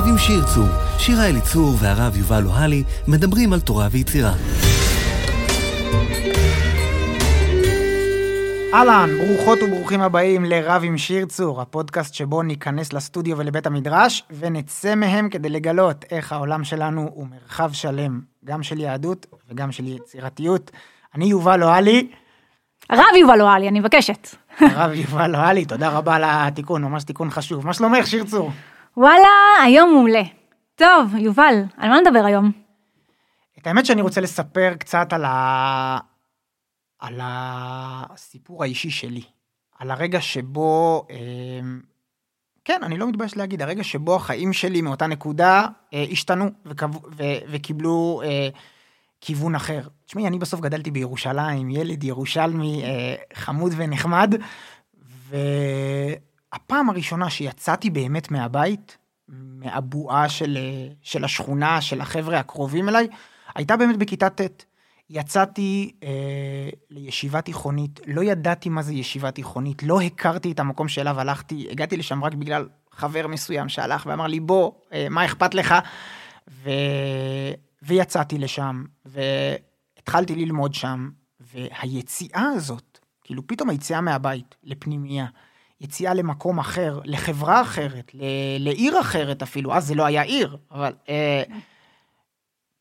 רב עם שיר צור. שירה אליצור והרב יובל אוהלי מדברים על תורה ויצירה. אהלן, ברוכות וברוכים הבאים לרב עם שיר צור, הפודקאסט שבו ניכנס לסטודיו ולבית המדרש ונצא מהם כדי לגלות איך העולם שלנו הוא מרחב שלם, גם של יהדות וגם של יצירתיות. אני יובל אוהלי, הרב יובל אוהלי, אני מבקשת. הרב יובל אוהלי, תודה רבה על התיקון, ממש תיקון חשוב. מה שלומך, שיר צור? וואלה, היום מעולה. טוב, יובל, על מה נדבר היום? את האמת שאני רוצה לספר קצת על, ה... על הסיפור האישי שלי. על הרגע שבו, אה, כן, אני לא מתבייש להגיד, הרגע שבו החיים שלי מאותה נקודה אה, השתנו וקב... ו... וקיבלו אה, כיוון אחר. תשמעי, אני בסוף גדלתי בירושלים, ילד ירושלמי אה, חמוד ונחמד, והפעם הראשונה שיצאתי באמת מהבית, מהבועה של, אה, של השכונה, של החבר'ה הקרובים אליי, הייתה באמת בכיתה ט'. יצאתי אה, לישיבה תיכונית, לא ידעתי מה זה ישיבה תיכונית, לא הכרתי את המקום שאליו הלכתי, הגעתי לשם רק בגלל חבר מסוים שהלך ואמר לי, בוא, אה, מה אכפת לך? ו... ויצאתי לשם, והתחלתי ללמוד שם, והיציאה הזאת, כאילו פתאום היציאה מהבית לפנימייה, יציאה למקום אחר, לחברה אחרת, ל- לעיר אחרת אפילו, אז זה לא היה עיר, אבל אה,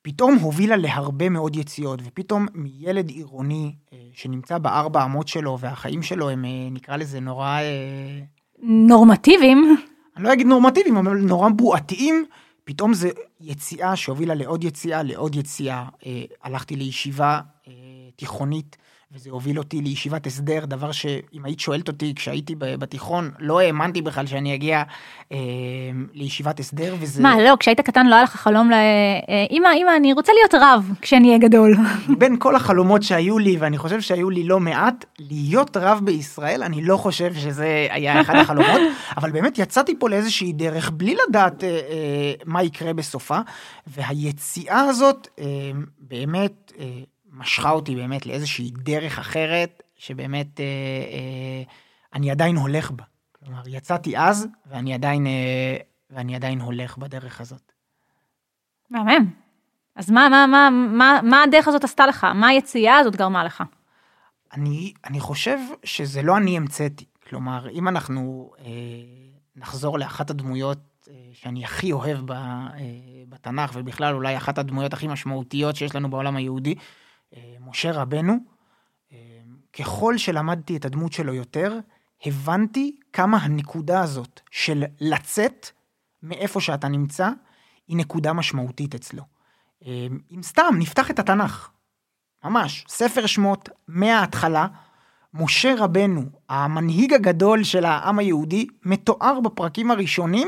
פתאום הובילה להרבה מאוד יציאות, ופתאום מילד עירוני אה, שנמצא בארבע אמות שלו, והחיים שלו הם, אה, נקרא לזה, נורא... אה, נורמטיביים. אני לא אגיד נורמטיביים, אבל נורא בועתיים, פתאום זה יציאה שהובילה לעוד יציאה, לעוד יציאה. אה, הלכתי לישיבה אה, תיכונית, וזה הוביל אותי לישיבת הסדר, דבר שאם היית שואלת אותי כשהייתי בתיכון, לא האמנתי בכלל שאני אגיע אה, לישיבת הסדר, וזה... מה, לא, כשהיית קטן לא היה לך חלום ל... אה, אמא, אמא, אני רוצה להיות רב כשאני אהיה גדול. בין כל החלומות שהיו לי, ואני חושב שהיו לי לא מעט, להיות רב בישראל, אני לא חושב שזה היה אחד החלומות, אבל באמת יצאתי פה לאיזושהי דרך בלי לדעת אה, אה, מה יקרה בסופה, והיציאה הזאת אה, באמת אה, משכה אותי באמת לאיזושהי דרך אחרת, שבאמת אה, אה, אני עדיין הולך בה. כלומר, יצאתי אז, ואני עדיין, אה, ואני עדיין הולך בדרך הזאת. מהמם. אז מה, מה, מה, מה, מה הדרך הזאת עשתה לך? מה היציאה הזאת גרמה לך? אני, אני חושב שזה לא אני המצאתי. כלומר, אם אנחנו אה, נחזור לאחת הדמויות אה, שאני הכי אוהב ב, אה, בתנ"ך, ובכלל אולי אחת הדמויות הכי משמעותיות שיש לנו בעולם היהודי, משה רבנו, אה, ככל שלמדתי את הדמות שלו יותר, הבנתי כמה הנקודה הזאת של לצאת מאיפה שאתה נמצא, היא נקודה משמעותית אצלו. אה, אם סתם נפתח את התנ"ך, ממש, ספר שמות מההתחלה, משה רבנו, המנהיג הגדול של העם היהודי, מתואר בפרקים הראשונים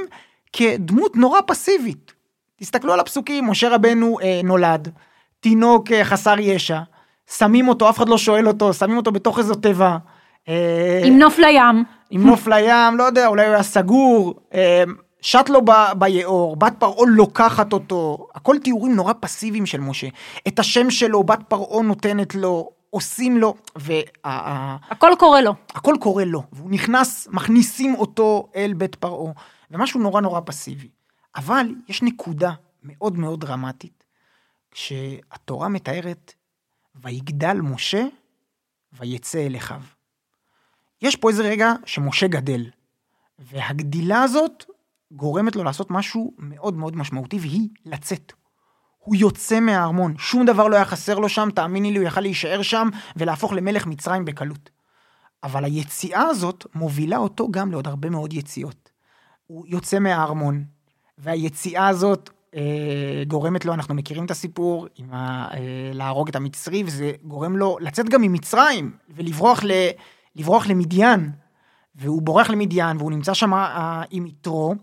כדמות נורא פסיבית. תסתכלו על הפסוקים, משה רבנו אה, נולד, תינוק אה, חסר ישע, שמים אותו, אף אחד לא שואל אותו, שמים אותו בתוך איזו תיבה. אה, עם נוף לים. עם נוף לים, לא יודע, אולי הוא היה סגור, אה, שט לו ב- ביאור, בת פרעה לוקחת אותו, הכל תיאורים נורא פסיביים של משה. את השם שלו, בת פרעה נותנת לו, עושים לו, והכל הכל קורה לו. קורה לו, והוא נכנס, מכניסים אותו אל בית פרעה, ומשהו נורא נורא פסיבי. אבל יש נקודה מאוד מאוד דרמטית, כשהתורה מתארת, ויגדל משה, ויצא אל אחיו. יש פה איזה רגע שמשה גדל, והגדילה הזאת גורמת לו לעשות משהו מאוד מאוד משמעותי, והיא לצאת. הוא יוצא מהארמון, שום דבר לא היה חסר לו שם, תאמיני לי, הוא יכל להישאר שם ולהפוך למלך מצרים בקלות. אבל היציאה הזאת מובילה אותו גם לעוד הרבה מאוד יציאות. הוא יוצא מהארמון, והיציאה הזאת גורמת לו, אנחנו מכירים את הסיפור, עם ה, אה, להרוג את המצרי, וזה גורם לו לצאת גם ממצרים ולברוח ל, לברוח למדיין. והוא בורח למדיין, והוא נמצא שם אה, עם יתרו.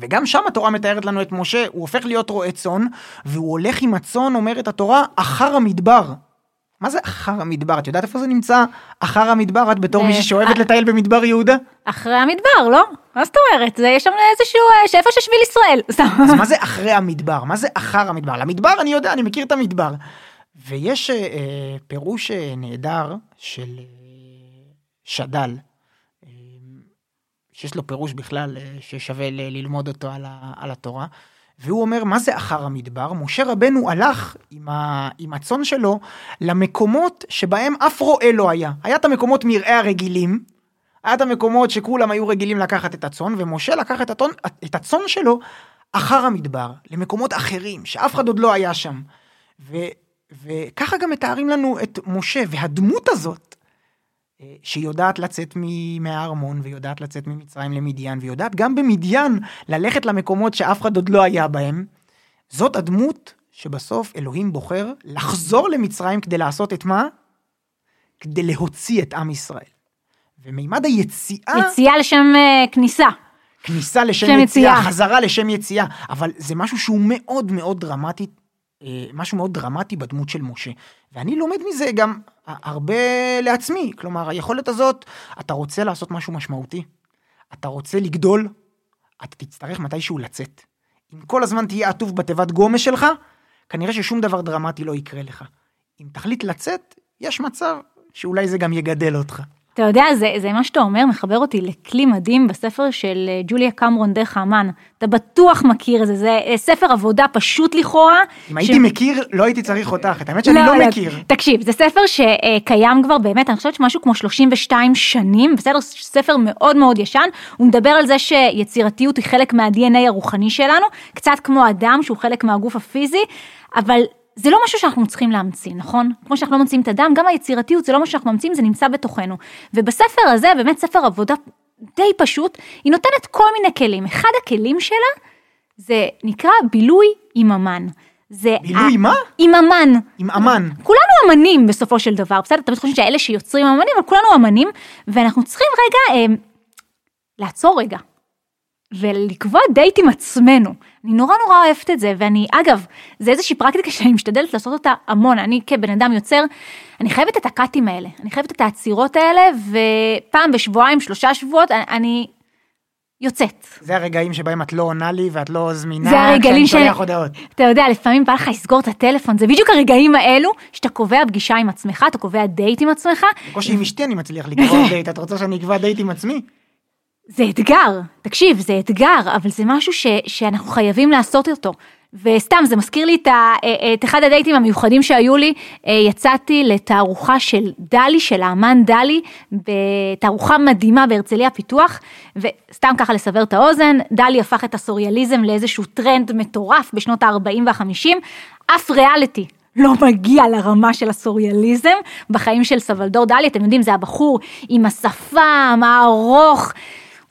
וגם שם התורה מתארת לנו את משה, הוא הופך להיות רועה צאן, והוא הולך עם הצאן, אומרת התורה, אחר המדבר. מה זה אחר המדבר? את יודעת איפה זה נמצא? אחר המדבר, את בתור ב- מישהי שאוהבת לטייל במדבר יהודה? אחרי המדבר, לא? מה זאת אומרת? זה יש שם איזשהו, אה, שאיפה ששביל ישראל. אז מה זה אחרי המדבר? מה זה אחר המדבר? למדבר אני יודע, אני מכיר את המדבר. ויש אה, אה, פירוש אה, נהדר של אה, שד"ל, אה, שיש לו פירוש בכלל אה, ששווה ל- ללמוד אותו על, ה, על התורה. והוא אומר, מה זה אחר המדבר? משה רבנו הלך עם, ה, עם הצאן שלו למקומות שבהם אף רועה לא היה. היה את המקומות מרעה הרגילים, היה את המקומות שכולם היו רגילים לקחת את הצאן, ומשה לקח את, הצאן, את הצאן שלו אחר המדבר, למקומות אחרים, שאף אחד עוד לא היה שם. ו, וככה גם מתארים לנו את משה, והדמות הזאת, אה, שהיא יודעת לצאת מהארמון, ויודעת לצאת ממצרים למדיין, ויודעת גם במדיין ללכת למקומות שאף אחד עוד לא היה בהם, זאת הדמות שבסוף אלוהים בוחר לחזור למצרים כדי לעשות את מה? כדי להוציא את עם ישראל. ומימד היציאה... יציאה לשם אה, כניסה. כניסה לשם שם יציאה, יציאה. חזרה לשם יציאה, אבל זה משהו שהוא מאוד מאוד דרמטי, משהו מאוד דרמטי בדמות של משה. ואני לומד מזה גם הרבה לעצמי, כלומר, היכולת הזאת, אתה רוצה לעשות משהו משמעותי, אתה רוצה לגדול, אתה תצטרך מתישהו לצאת. אם כל הזמן תהיה עטוף בתיבת גומש שלך, כנראה ששום דבר דרמטי לא יקרה לך. אם תחליט לצאת, יש מצב שאולי זה גם יגדל אותך. אתה יודע, זה, זה מה שאתה אומר, מחבר אותי לכלי מדהים בספר של אה, ג'וליה קמרון דרך האמן. אתה בטוח מכיר את זה, זה אה, ספר עבודה פשוט לכאורה. אם הייתי מכיר, לא הייתי צריך אותך. את האמת שאני לא מכיר. תקשיב, זה ספר שקיים כבר באמת, אני חושבת שמשהו כמו 32 שנים, בסדר, ספר מאוד מאוד ישן, הוא מדבר על זה שיצירתיות היא חלק מה-DNA הרוחני שלנו, קצת כמו אדם שהוא חלק מהגוף הפיזי, אבל זה לא משהו שאנחנו צריכים להמציא, נכון? כמו שאנחנו לא ממציאים את הדם, גם היצירתיות זה לא משהו שאנחנו ממציאים, זה נמצא בתוכנו. ובספר הזה, באמת ספר עבודה די פשוט, היא נותנת כל מיני כלים. אחד הכלים שלה זה נקרא בילוי עם אמן. זה בילוי ה- מה? עם אמן. עם אמן. כולנו אמנים בסופו של דבר, בסדר? תמיד חושבים שאלה שיוצרים אמנים, אבל כולנו אמנים, ואנחנו צריכים רגע אה, לעצור רגע, ולקבוע דייט עם עצמנו. אני נורא נורא אוהבת את זה, ואני, אגב, זה איזושהי פרקטיקה שאני משתדלת לעשות אותה המון, אני כבן אדם יוצר, אני חייבת את הקאטים האלה, אני חייבת את העצירות האלה, ופעם בשבועיים, שלושה שבועות, אני, יוצאת. זה הרגעים שבהם את לא עונה לי ואת לא זמינה, זה הרגעים כשאני ש... שולח הודעות. אתה יודע, לפעמים בא לך לסגור את הטלפון, זה בדיוק הרגעים האלו שאתה קובע פגישה עם עצמך, אתה קובע דייט עם עצמך, בקושי עם אשתי אני מצליח לקבוע דייט, את רוצה שאני אקבע דייט עם עצמי? זה אתגר, תקשיב, זה אתגר, אבל זה משהו ש, שאנחנו חייבים לעשות אותו. וסתם, זה מזכיר לי את, ה, את אחד הדייטים המיוחדים שהיו לי, אה, יצאתי לתערוכה של דלי, של האמן דלי, בתערוכה מדהימה בהרצליה פיתוח, וסתם ככה לסבר את האוזן, דלי הפך את הסוריאליזם לאיזשהו טרנד מטורף בשנות ה-40 וה-50, אף ריאליטי לא מגיע לרמה של הסוריאליזם בחיים של סלבדור דלי, אתם יודעים, זה הבחור עם השפם הארוך.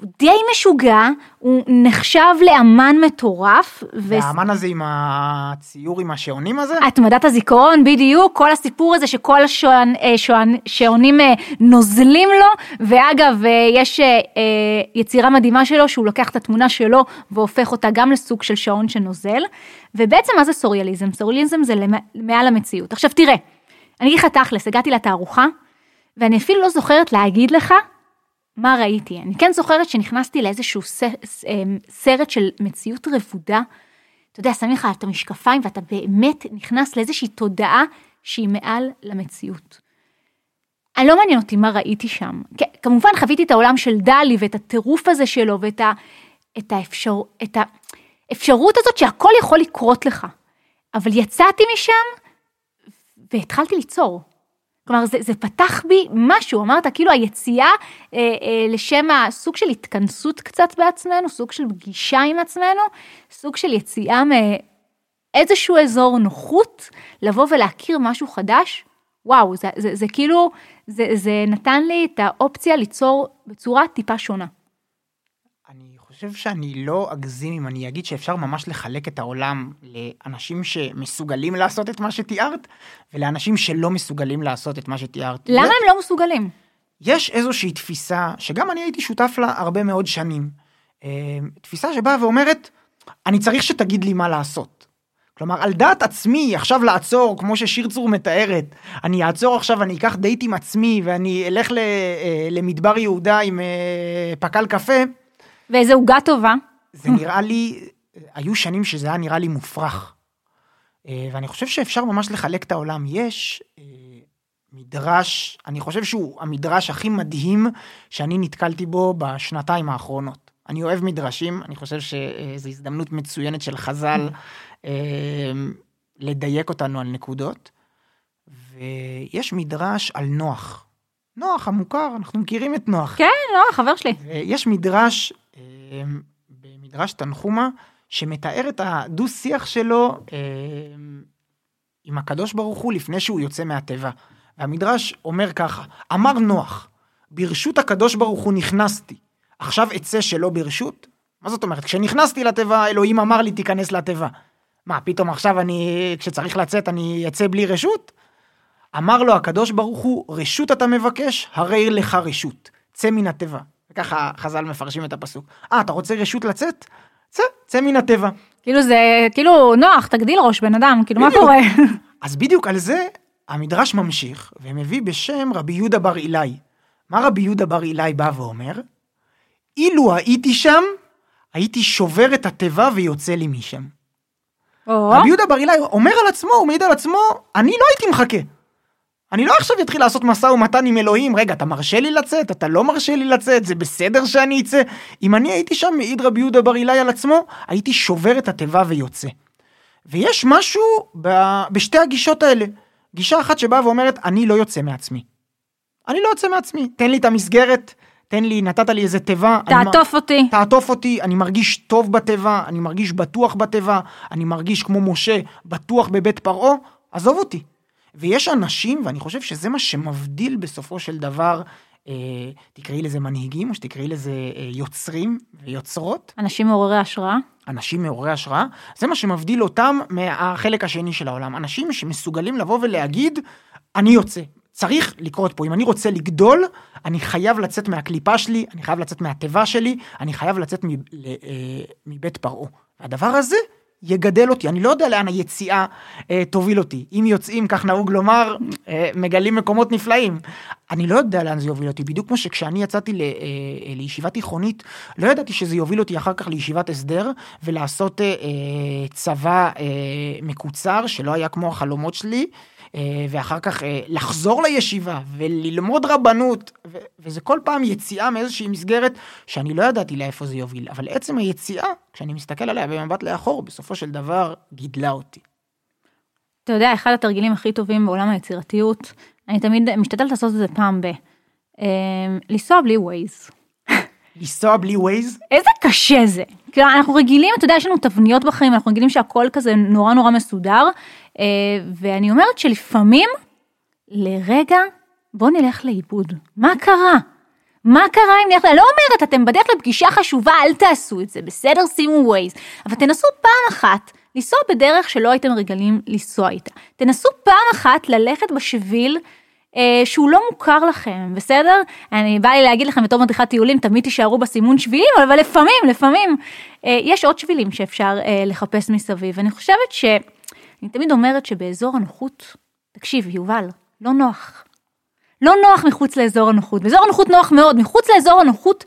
הוא די משוגע, הוא נחשב לאמן מטורף. ו- והאמן הזה עם הציור עם השעונים הזה? התמדת הזיכרון, בדיוק, כל הסיפור הזה שכל השעון, אה, שעון, שעונים אה, נוזלים לו, ואגב, אה, יש יצירה מדהימה שלו שהוא לוקח את התמונה שלו והופך אותה גם לסוג של שעון שנוזל, ובעצם מה זה סוריאליזם? סוריאליזם זה מעל המציאות. עכשיו תראה, אני אגיד לך תכלס, הגעתי לתערוכה, ואני אפילו לא זוכרת להגיד לך מה ראיתי. אני כן זוכרת שנכנסתי לאיזשהו אמ, סרט של מציאות רבודה. אתה יודע, שמים לך את המשקפיים ואתה באמת נכנס לאיזושהי תודעה שהיא מעל למציאות. אני לא מעניין אותי מה ראיתי שם. כמובן חוויתי את העולם של דלי ואת הטירוף הזה שלו ואת ה, את האפשר, את האפשרות הזאת שהכל יכול לקרות לך. אבל יצאתי משם והתחלתי ליצור. כלומר, זה, זה פתח בי משהו, אמרת, כאילו היציאה אה, אה, לשם הסוג של התכנסות קצת בעצמנו, סוג של פגישה עם עצמנו, סוג של יציאה מאיזשהו אזור נוחות, לבוא ולהכיר משהו חדש, וואו, זה, זה, זה כאילו, זה, זה נתן לי את האופציה ליצור בצורה טיפה שונה. חושב שאני לא אגזים אם אני אגיד שאפשר ממש לחלק את העולם לאנשים שמסוגלים לעשות את מה שתיארת, ולאנשים שלא מסוגלים לעשות את מה שתיארת. למה הם לא מסוגלים? יש איזושהי תפיסה, שגם אני הייתי שותף לה הרבה מאוד שנים. אה, תפיסה שבאה ואומרת, אני צריך שתגיד לי מה לעשות. כלומר, על דעת עצמי, עכשיו לעצור, כמו ששיר צור מתארת, אני אעצור עכשיו, אני אקח דייט עם עצמי, ואני אלך ל- אה, למדבר יהודה עם אה, פקל קפה, ואיזה עוגה טובה. זה נראה לי, היו שנים שזה היה נראה לי מופרך. אה, ואני חושב שאפשר ממש לחלק את העולם. יש אה, מדרש, אני חושב שהוא המדרש הכי מדהים שאני נתקלתי בו בשנתיים האחרונות. אני אוהב מדרשים, אני חושב שזו הזדמנות מצוינת של חז"ל אה, לדייק אותנו על נקודות. ויש מדרש על נוח. נוח המוכר, אנחנו מכירים את נוח. כן, נוח, חבר שלי. יש מדרש, אה, במדרש תנחומה, שמתאר את הדו-שיח שלו אה, עם הקדוש ברוך הוא לפני שהוא יוצא מהתיבה. והמדרש אומר ככה, אמר נוח, ברשות הקדוש ברוך הוא נכנסתי, עכשיו אצא שלא ברשות? מה זאת אומרת? כשנכנסתי לתיבה, אלוהים אמר לי תיכנס לתיבה. מה, פתאום עכשיו אני, כשצריך לצאת, אני אצא בלי רשות? אמר לו הקדוש ברוך הוא, רשות אתה מבקש, הרי לך רשות. צא מן התיבה. וככה חז"ל מפרשים את הפסוק. אה, אתה רוצה רשות לצאת? צא, צא מן התיבה. כאילו זה, כאילו, נוח, תגדיל ראש בן אדם, כאילו, מה קורה? אז בדיוק על זה המדרש ממשיך, ומביא בשם רבי יהודה בר אילאי. מה רבי יהודה בר אילאי בא ואומר? אילו הייתי שם, הייתי שובר את התיבה ויוצא לי משם. או, רבי יהודה בר אילאי אומר על עצמו, הוא מעיד על עצמו, אני לא הייתי מחכה. אני לא עכשיו אתחיל לעשות משא ומתן עם אלוהים, רגע, אתה מרשה לי לצאת? אתה לא מרשה לי לצאת? זה בסדר שאני אצא? אם אני הייתי שם, מעיד רבי יהודה בר אילאי על עצמו, הייתי שובר את התיבה ויוצא. ויש משהו ב... בשתי הגישות האלה. גישה אחת שבאה ואומרת, אני לא יוצא מעצמי. אני לא יוצא מעצמי. תן לי את המסגרת, תן לי, נתת לי איזה תיבה. אני תעטוף אותי. תעטוף אותי, אני מרגיש טוב בתיבה, אני מרגיש בטוח בתיבה, אני מרגיש כמו משה, בטוח בבית פרעה, עזוב אותי. ויש אנשים, ואני חושב שזה מה שמבדיל בסופו של דבר, אה, תקראי לזה מנהיגים, או שתקראי לזה אה, יוצרים ויוצרות, אנשים מעוררי השראה. אנשים מעוררי השראה, זה מה שמבדיל אותם מהחלק השני של העולם. אנשים שמסוגלים לבוא ולהגיד, אני יוצא. צריך לקרות פה, אם אני רוצה לגדול, אני חייב לצאת מהקליפה שלי, אני חייב לצאת מהתיבה שלי, אני חייב לצאת מ- ל- אה, מבית פרעה. והדבר הזה יגדל אותי, אני לא יודע לאן היציאה אה, תוביל אותי. אם יוצאים, כך נהוג לומר, אה, מגלים מקומות נפלאים. אני לא יודע לאן זה יוביל אותי, בדיוק כמו שכשאני יצאתי ל, אה, אה, לישיבה תיכונית, לא ידעתי שזה יוביל אותי אחר כך לישיבת הסדר, ולעשות אה, אה, צבא אה, מקוצר, שלא היה כמו החלומות שלי. אה, ואחר כך אה, לחזור לישיבה וללמוד רבנות, ו- וזה כל פעם יציאה מאיזושהי מסגרת שאני לא ידעתי לאיפה זה יוביל, אבל עצם היציאה, כשאני מסתכל עליה במבט לאחור, בסופו של דבר גידלה אותי. אתה יודע, אחד התרגילים הכי טובים בעולם היצירתיות, אני תמיד משתדלת לעשות את זה פעם ב... אה, לנסוע בלי ווייז. לנסוע בלי ווייז, איזה קשה זה. אנחנו רגילים, אתה יודע, יש לנו תבניות בחיים, אנחנו רגילים שהכל כזה נורא נורא מסודר, ואני אומרת שלפעמים, לרגע, בוא נלך לאיבוד. מה קרה? מה קרה אם נלך, לא אומרת, אתם בדרך לפגישה חשובה, אל תעשו את זה, בסדר, שימו ווייז, אבל תנסו פעם אחת לנסוע בדרך שלא הייתם רגילים לנסוע איתה. תנסו פעם אחת ללכת בשביל אה, שהוא לא מוכר לכם, בסדר? אני באה לי להגיד לכם בתור מדריכת טיולים, תמיד תישארו בסימון שבילים, אבל לפעמים, לפעמים, אה, יש עוד שבילים שאפשר אה, לחפש מסביב. אני חושבת ש... אני תמיד אומרת שבאזור הנוחות, תקשיב, יובל, לא נוח. לא נוח מחוץ לאזור הנוחות. באזור הנוחות נוח מאוד, מחוץ לאזור הנוחות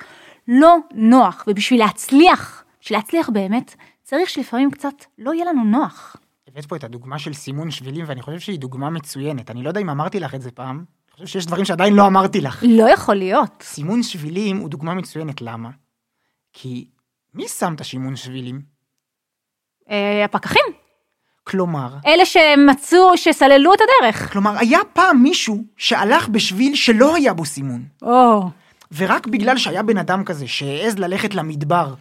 לא נוח. ובשביל להצליח, בשביל להצליח באמת, צריך שלפעמים קצת לא יהיה לנו נוח. הבאת פה את הדוגמה של סימון שבילים, ואני חושב שהיא דוגמה מצוינת. אני לא יודע אם אמרתי לך את זה פעם, אני חושב שיש דברים שעדיין לא אמרתי לך. לא יכול להיות. סימון שבילים הוא דוגמה מצוינת, למה? כי מי שם את הסימון שבילים? אה, הפקחים, כלומר, אלה שמצאו, שסללו את הדרך. כלומר, היה פעם מישהו שהלך בשביל שלא היה בו סימון. או, ורק בגלל שהיה בן אדם כזה שהעז ללכת למדבר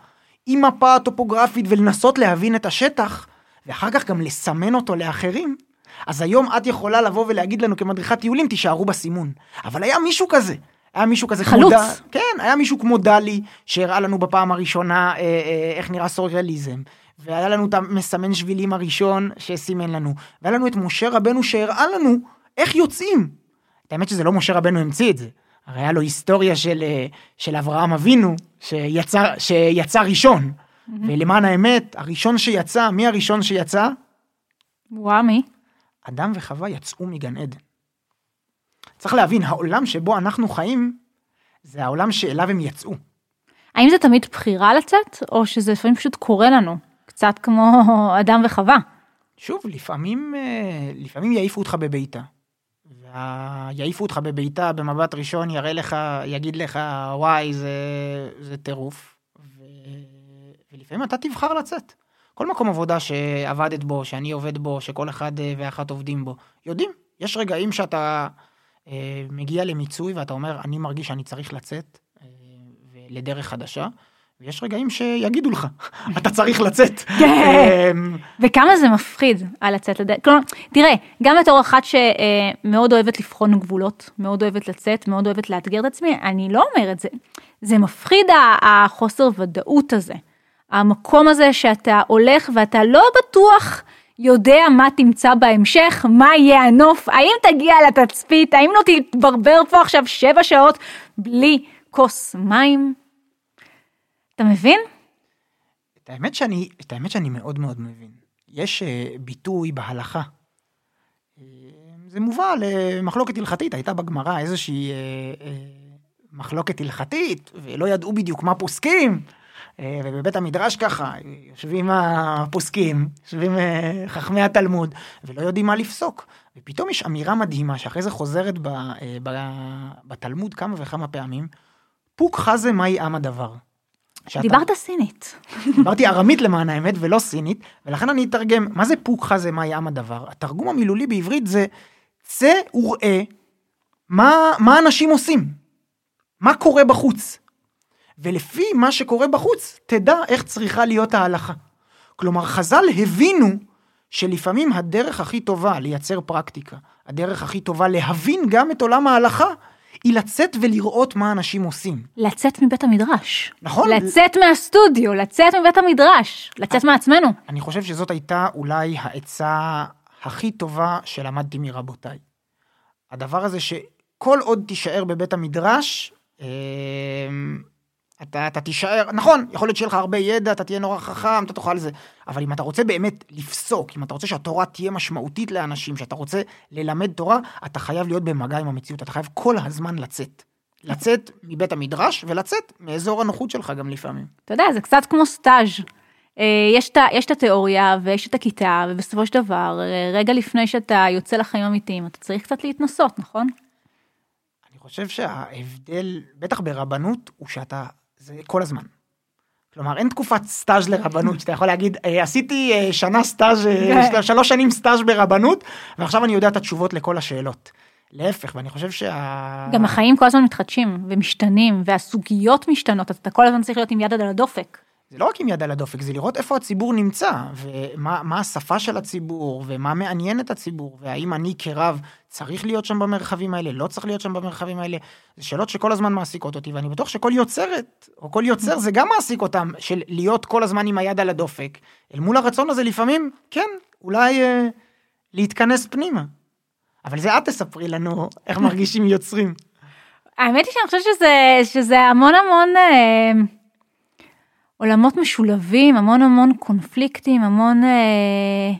עם מפה טופוגרפית ולנסות להבין את השטח, ואחר כך גם לסמן אותו לאחרים, אז היום את יכולה לבוא ולהגיד לנו כמדריכת טיולים, תישארו בסימון. אבל היה מישהו כזה. היה מישהו כזה חלוץ. כמו ד... כן, היה מישהו כמו דלי, שהראה לנו בפעם הראשונה אה, אה, איך נראה סוריאליזם. והיה לנו את המסמן שבילים הראשון שסימן לנו. והיה לנו את משה רבנו שהראה לנו איך יוצאים. את האמת שזה לא משה רבנו המציא את זה. הרי היה לו היסטוריה של, אה, של אברהם אבינו, שיצא, שיצא ראשון. ולמען האמת, הראשון שיצא, מי הראשון שיצא? וואו, מי? אדם וחווה יצאו מגן עדן. צריך להבין, העולם שבו אנחנו חיים, זה העולם שאליו הם יצאו. האם זה תמיד בחירה לצאת, או שזה לפעמים פשוט קורה לנו? קצת כמו אדם וחווה. שוב, לפעמים, אה, לפעמים יעיפו אותך בביתה. יעיפו אותך בבעיטה במבט ראשון, יראה לך, יגיד לך, וואי, זה, זה טירוף. ו... ולפעמים אתה תבחר לצאת. כל מקום עבודה שעבדת בו, שאני עובד בו, שכל אחד אה, ואחת עובדים בו, יודעים, יש רגעים שאתה אה, מגיע למיצוי ואתה אומר, אני מרגיש שאני צריך לצאת אה, לדרך חדשה. ויש רגעים שיגידו לך, אתה צריך לצאת. כן. אמ, וכמה זה מפחיד על לצאת לדרך. כלומר, תראה, גם בתור אחת שמאוד אוהבת לבחון גבולות, מאוד אוהבת לצאת, מאוד אוהבת לאתגר את עצמי, אני לא אומרת זה. זה מפחיד החוסר ודאות הזה. המקום הזה שאתה הולך ואתה לא בטוח יודע מה תמצא בהמשך, מה יהיה הנוף, האם תגיע לתצפית, האם לא תתברבר פה עכשיו שבע שעות בלי כוס מים. אתה מבין? את האמת שאני, את האמת שאני מאוד מאוד מבין. יש uh, ביטוי בהלכה. Uh, זה מובא למחלוקת הלכתית, הייתה בגמרא איזושהי uh, uh, מחלוקת הלכתית, ולא ידעו בדיוק מה פוסקים. אה, ובבית המדרש ככה, יושבים הפוסקים, יושבים אה, חכמי התלמוד, ולא יודעים מה לפסוק. ופתאום יש אמירה מדהימה, שאחרי זה חוזרת ב, אה, ב, בתלמוד כמה וכמה פעמים, פוק חזה מהי עם הדבר. שאתה... דיברת סינית. דיברתי ארמית למען האמת ולא סינית, ולכן אני אתרגם, מה זה פוק חזה מהי עם הדבר? התרגום המילולי בעברית זה צא וראה מה, מה אנשים עושים, מה קורה בחוץ. ולפי מה שקורה בחוץ, תדע איך צריכה להיות ההלכה. כלומר, חז"ל הבינו שלפעמים הדרך הכי טובה לייצר פרקטיקה, הדרך הכי טובה להבין גם את עולם ההלכה, היא לצאת ולראות מה אנשים עושים. לצאת מבית המדרש. נכון. לצאת מהסטודיו, לצאת מבית המדרש, לצאת מעצמנו. אני חושב שזאת הייתה אולי העצה הכי טובה שלמדתי מרבותיי. הדבר הזה שכל עוד תישאר בבית המדרש, אמ, אתה, אתה תישאר, נכון, יכול להיות שיהיה לך הרבה ידע, אתה תהיה נורא חכם, אתה תוכל זה, אבל אם אתה רוצה באמת לפסוק, אם אתה רוצה שהתורה תהיה משמעותית לאנשים, שאתה רוצה ללמד תורה, אתה חייב להיות במגע עם המציאות, אתה חייב כל הזמן לצאת. לצאת מבית המדרש ולצאת מאזור הנוחות שלך גם לפעמים. אתה יודע, זה קצת כמו סטאז'. אה, יש, יש את התיאוריה ויש את הכיתה, ובסופו של דבר, אה, רגע לפני שאתה יוצא לחיים אמיתיים, אתה צריך קצת להתנסות, נכון? אני חושב שההבדל, בטח ברבנות, הוא שאתה זה כל הזמן. כלומר, אין תקופת סטאז' לרבנות, שאתה יכול להגיד, אה, עשיתי אה, שנה סטאז', אה, כן. שלוש שנים סטאז' ברבנות, ועכשיו אני יודע את התשובות לכל השאלות. להפך, ואני חושב שה... גם החיים כל הזמן מתחדשים ומשתנים, והסוגיות משתנות, אז אתה כל הזמן צריך להיות עם יד על הדופק. זה לא רק עם יד על הדופק, זה לראות איפה הציבור נמצא, ומה השפה של הציבור, ומה מעניין את הציבור, והאם אני כרב צריך להיות שם במרחבים האלה, לא צריך להיות שם במרחבים האלה. זה שאלות שכל הזמן מעסיקות אותי, ואני בטוח שכל יוצרת, או כל יוצר, זה גם מעסיק אותם, של להיות כל הזמן עם היד על הדופק. אל מול הרצון הזה לפעמים, כן, אולי אה, להתכנס פנימה. אבל זה את תספרי לנו איך מרגישים יוצרים. האמת היא שאני חושבת שזה, שזה המון המון... אה... עולמות משולבים, המון המון קונפליקטים, המון אה,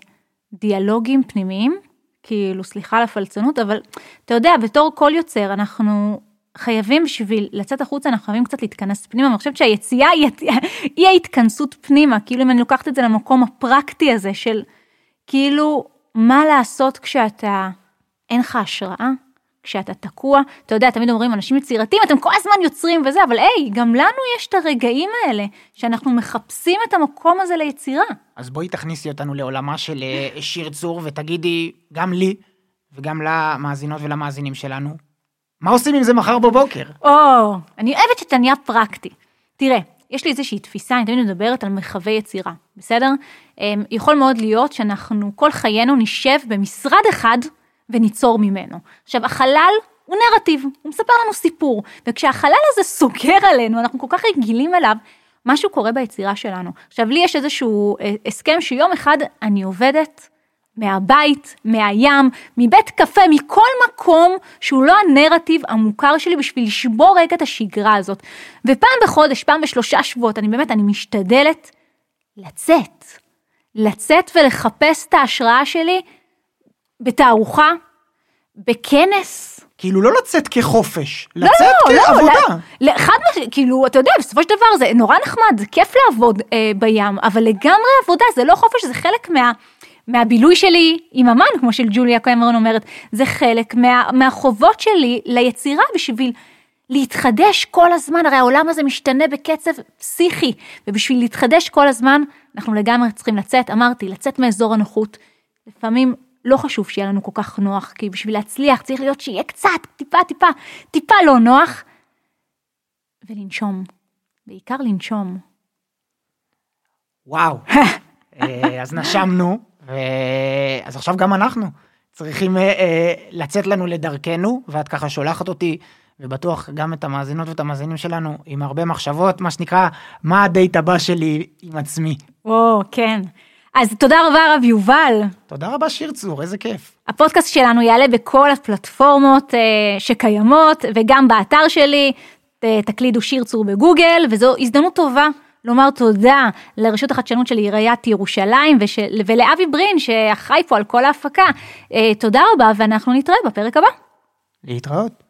דיאלוגים פנימיים, כאילו סליחה על הפלצנות, אבל אתה יודע, בתור כל יוצר אנחנו חייבים בשביל לצאת החוצה, אנחנו חייבים קצת להתכנס פנימה, אני חושבת שהיציאה היא, היא ההתכנסות פנימה, כאילו אם אני לוקחת את זה למקום הפרקטי הזה של כאילו מה לעשות כשאתה, אין לך השראה, כשאתה תקוע, אתה יודע, תמיד אומרים, אנשים יצירתיים, אתם כל הזמן יוצרים וזה, אבל היי, גם לנו יש את הרגעים האלה, שאנחנו מחפשים את המקום הזה ליצירה. אז בואי תכניסי אותנו לעולמה של אה, שיר צור, ותגידי, גם לי, וגם למאזינות ולמאזינים שלנו, מה עושים עם זה מחר בבוקר? או, אני אוהבת שאתה נהיה פרקטי. תראה, יש לי איזושהי תפיסה, אני תמיד מדברת על מרחבי יצירה, בסדר? אמ, יכול מאוד להיות שאנחנו כל חיינו נשב במשרד אחד, וניצור ממנו. עכשיו, החלל הוא נרטיב, הוא מספר לנו סיפור, וכשהחלל הזה סוגר עלינו, אנחנו כל כך רגילים אליו, משהו קורה ביצירה שלנו. עכשיו, לי יש איזשהו אה, הסכם שיום אחד אני עובדת מהבית, מהים, מבית קפה, מכל מקום שהוא לא הנרטיב המוכר שלי בשביל לשבור רגע את השגרה הזאת. ופעם בחודש, פעם בשלושה שבועות, אני באמת, אני משתדלת לצאת. לצאת ולחפש את ההשראה שלי בתערוכה, בכנס. כאילו לא לצאת כחופש, לא, לצאת לא, לא כעבודה. לא, חד משמעית, כאילו, אתה יודע, בסופו של דבר זה נורא נחמד, זה כיף לעבוד אה, בים, אבל לגמרי עבודה, זה לא חופש, זה חלק מה, מהבילוי שלי עם אמן, כמו שג'וליה קמרון אומרת, זה חלק מה, מהחובות שלי ליצירה בשביל להתחדש כל הזמן, הרי העולם הזה משתנה בקצב פסיכי, ובשביל להתחדש כל הזמן, אנחנו לגמרי צריכים לצאת, אמרתי, לצאת מאזור הנוחות. לפעמים לא חשוב שיהיה לנו כל כך נוח, כי בשביל להצליח צריך להיות שיהיה קצת, טיפה, טיפה, טיפה לא נוח, ולנשום, בעיקר לנשום. וואו. אה, אז נשמנו, אז עכשיו גם אנחנו צריכים אה, אה, לצאת לנו לדרכנו, ואת ככה שולחת אותי, ובטוח גם את המאזינות ואת המאזינים שלנו, עם הרבה מחשבות, מה שנקרא, מה הדייט הבא שלי עם עצמי. או, כן. אז תודה רבה רב יובל. תודה רבה שיר צור, איזה כיף. הפודקאסט שלנו יעלה בכל הפלטפורמות אה, שקיימות, וגם באתר שלי, תקלידו שיר צור בגוגל, וזו הזדמנות טובה לומר תודה לרשות החדשנות של עיריית ירושלים ושל, ולאבי ברין שאחראי פה על כל ההפקה. אה, תודה רבה ואנחנו נתראה בפרק הבא. להתראות.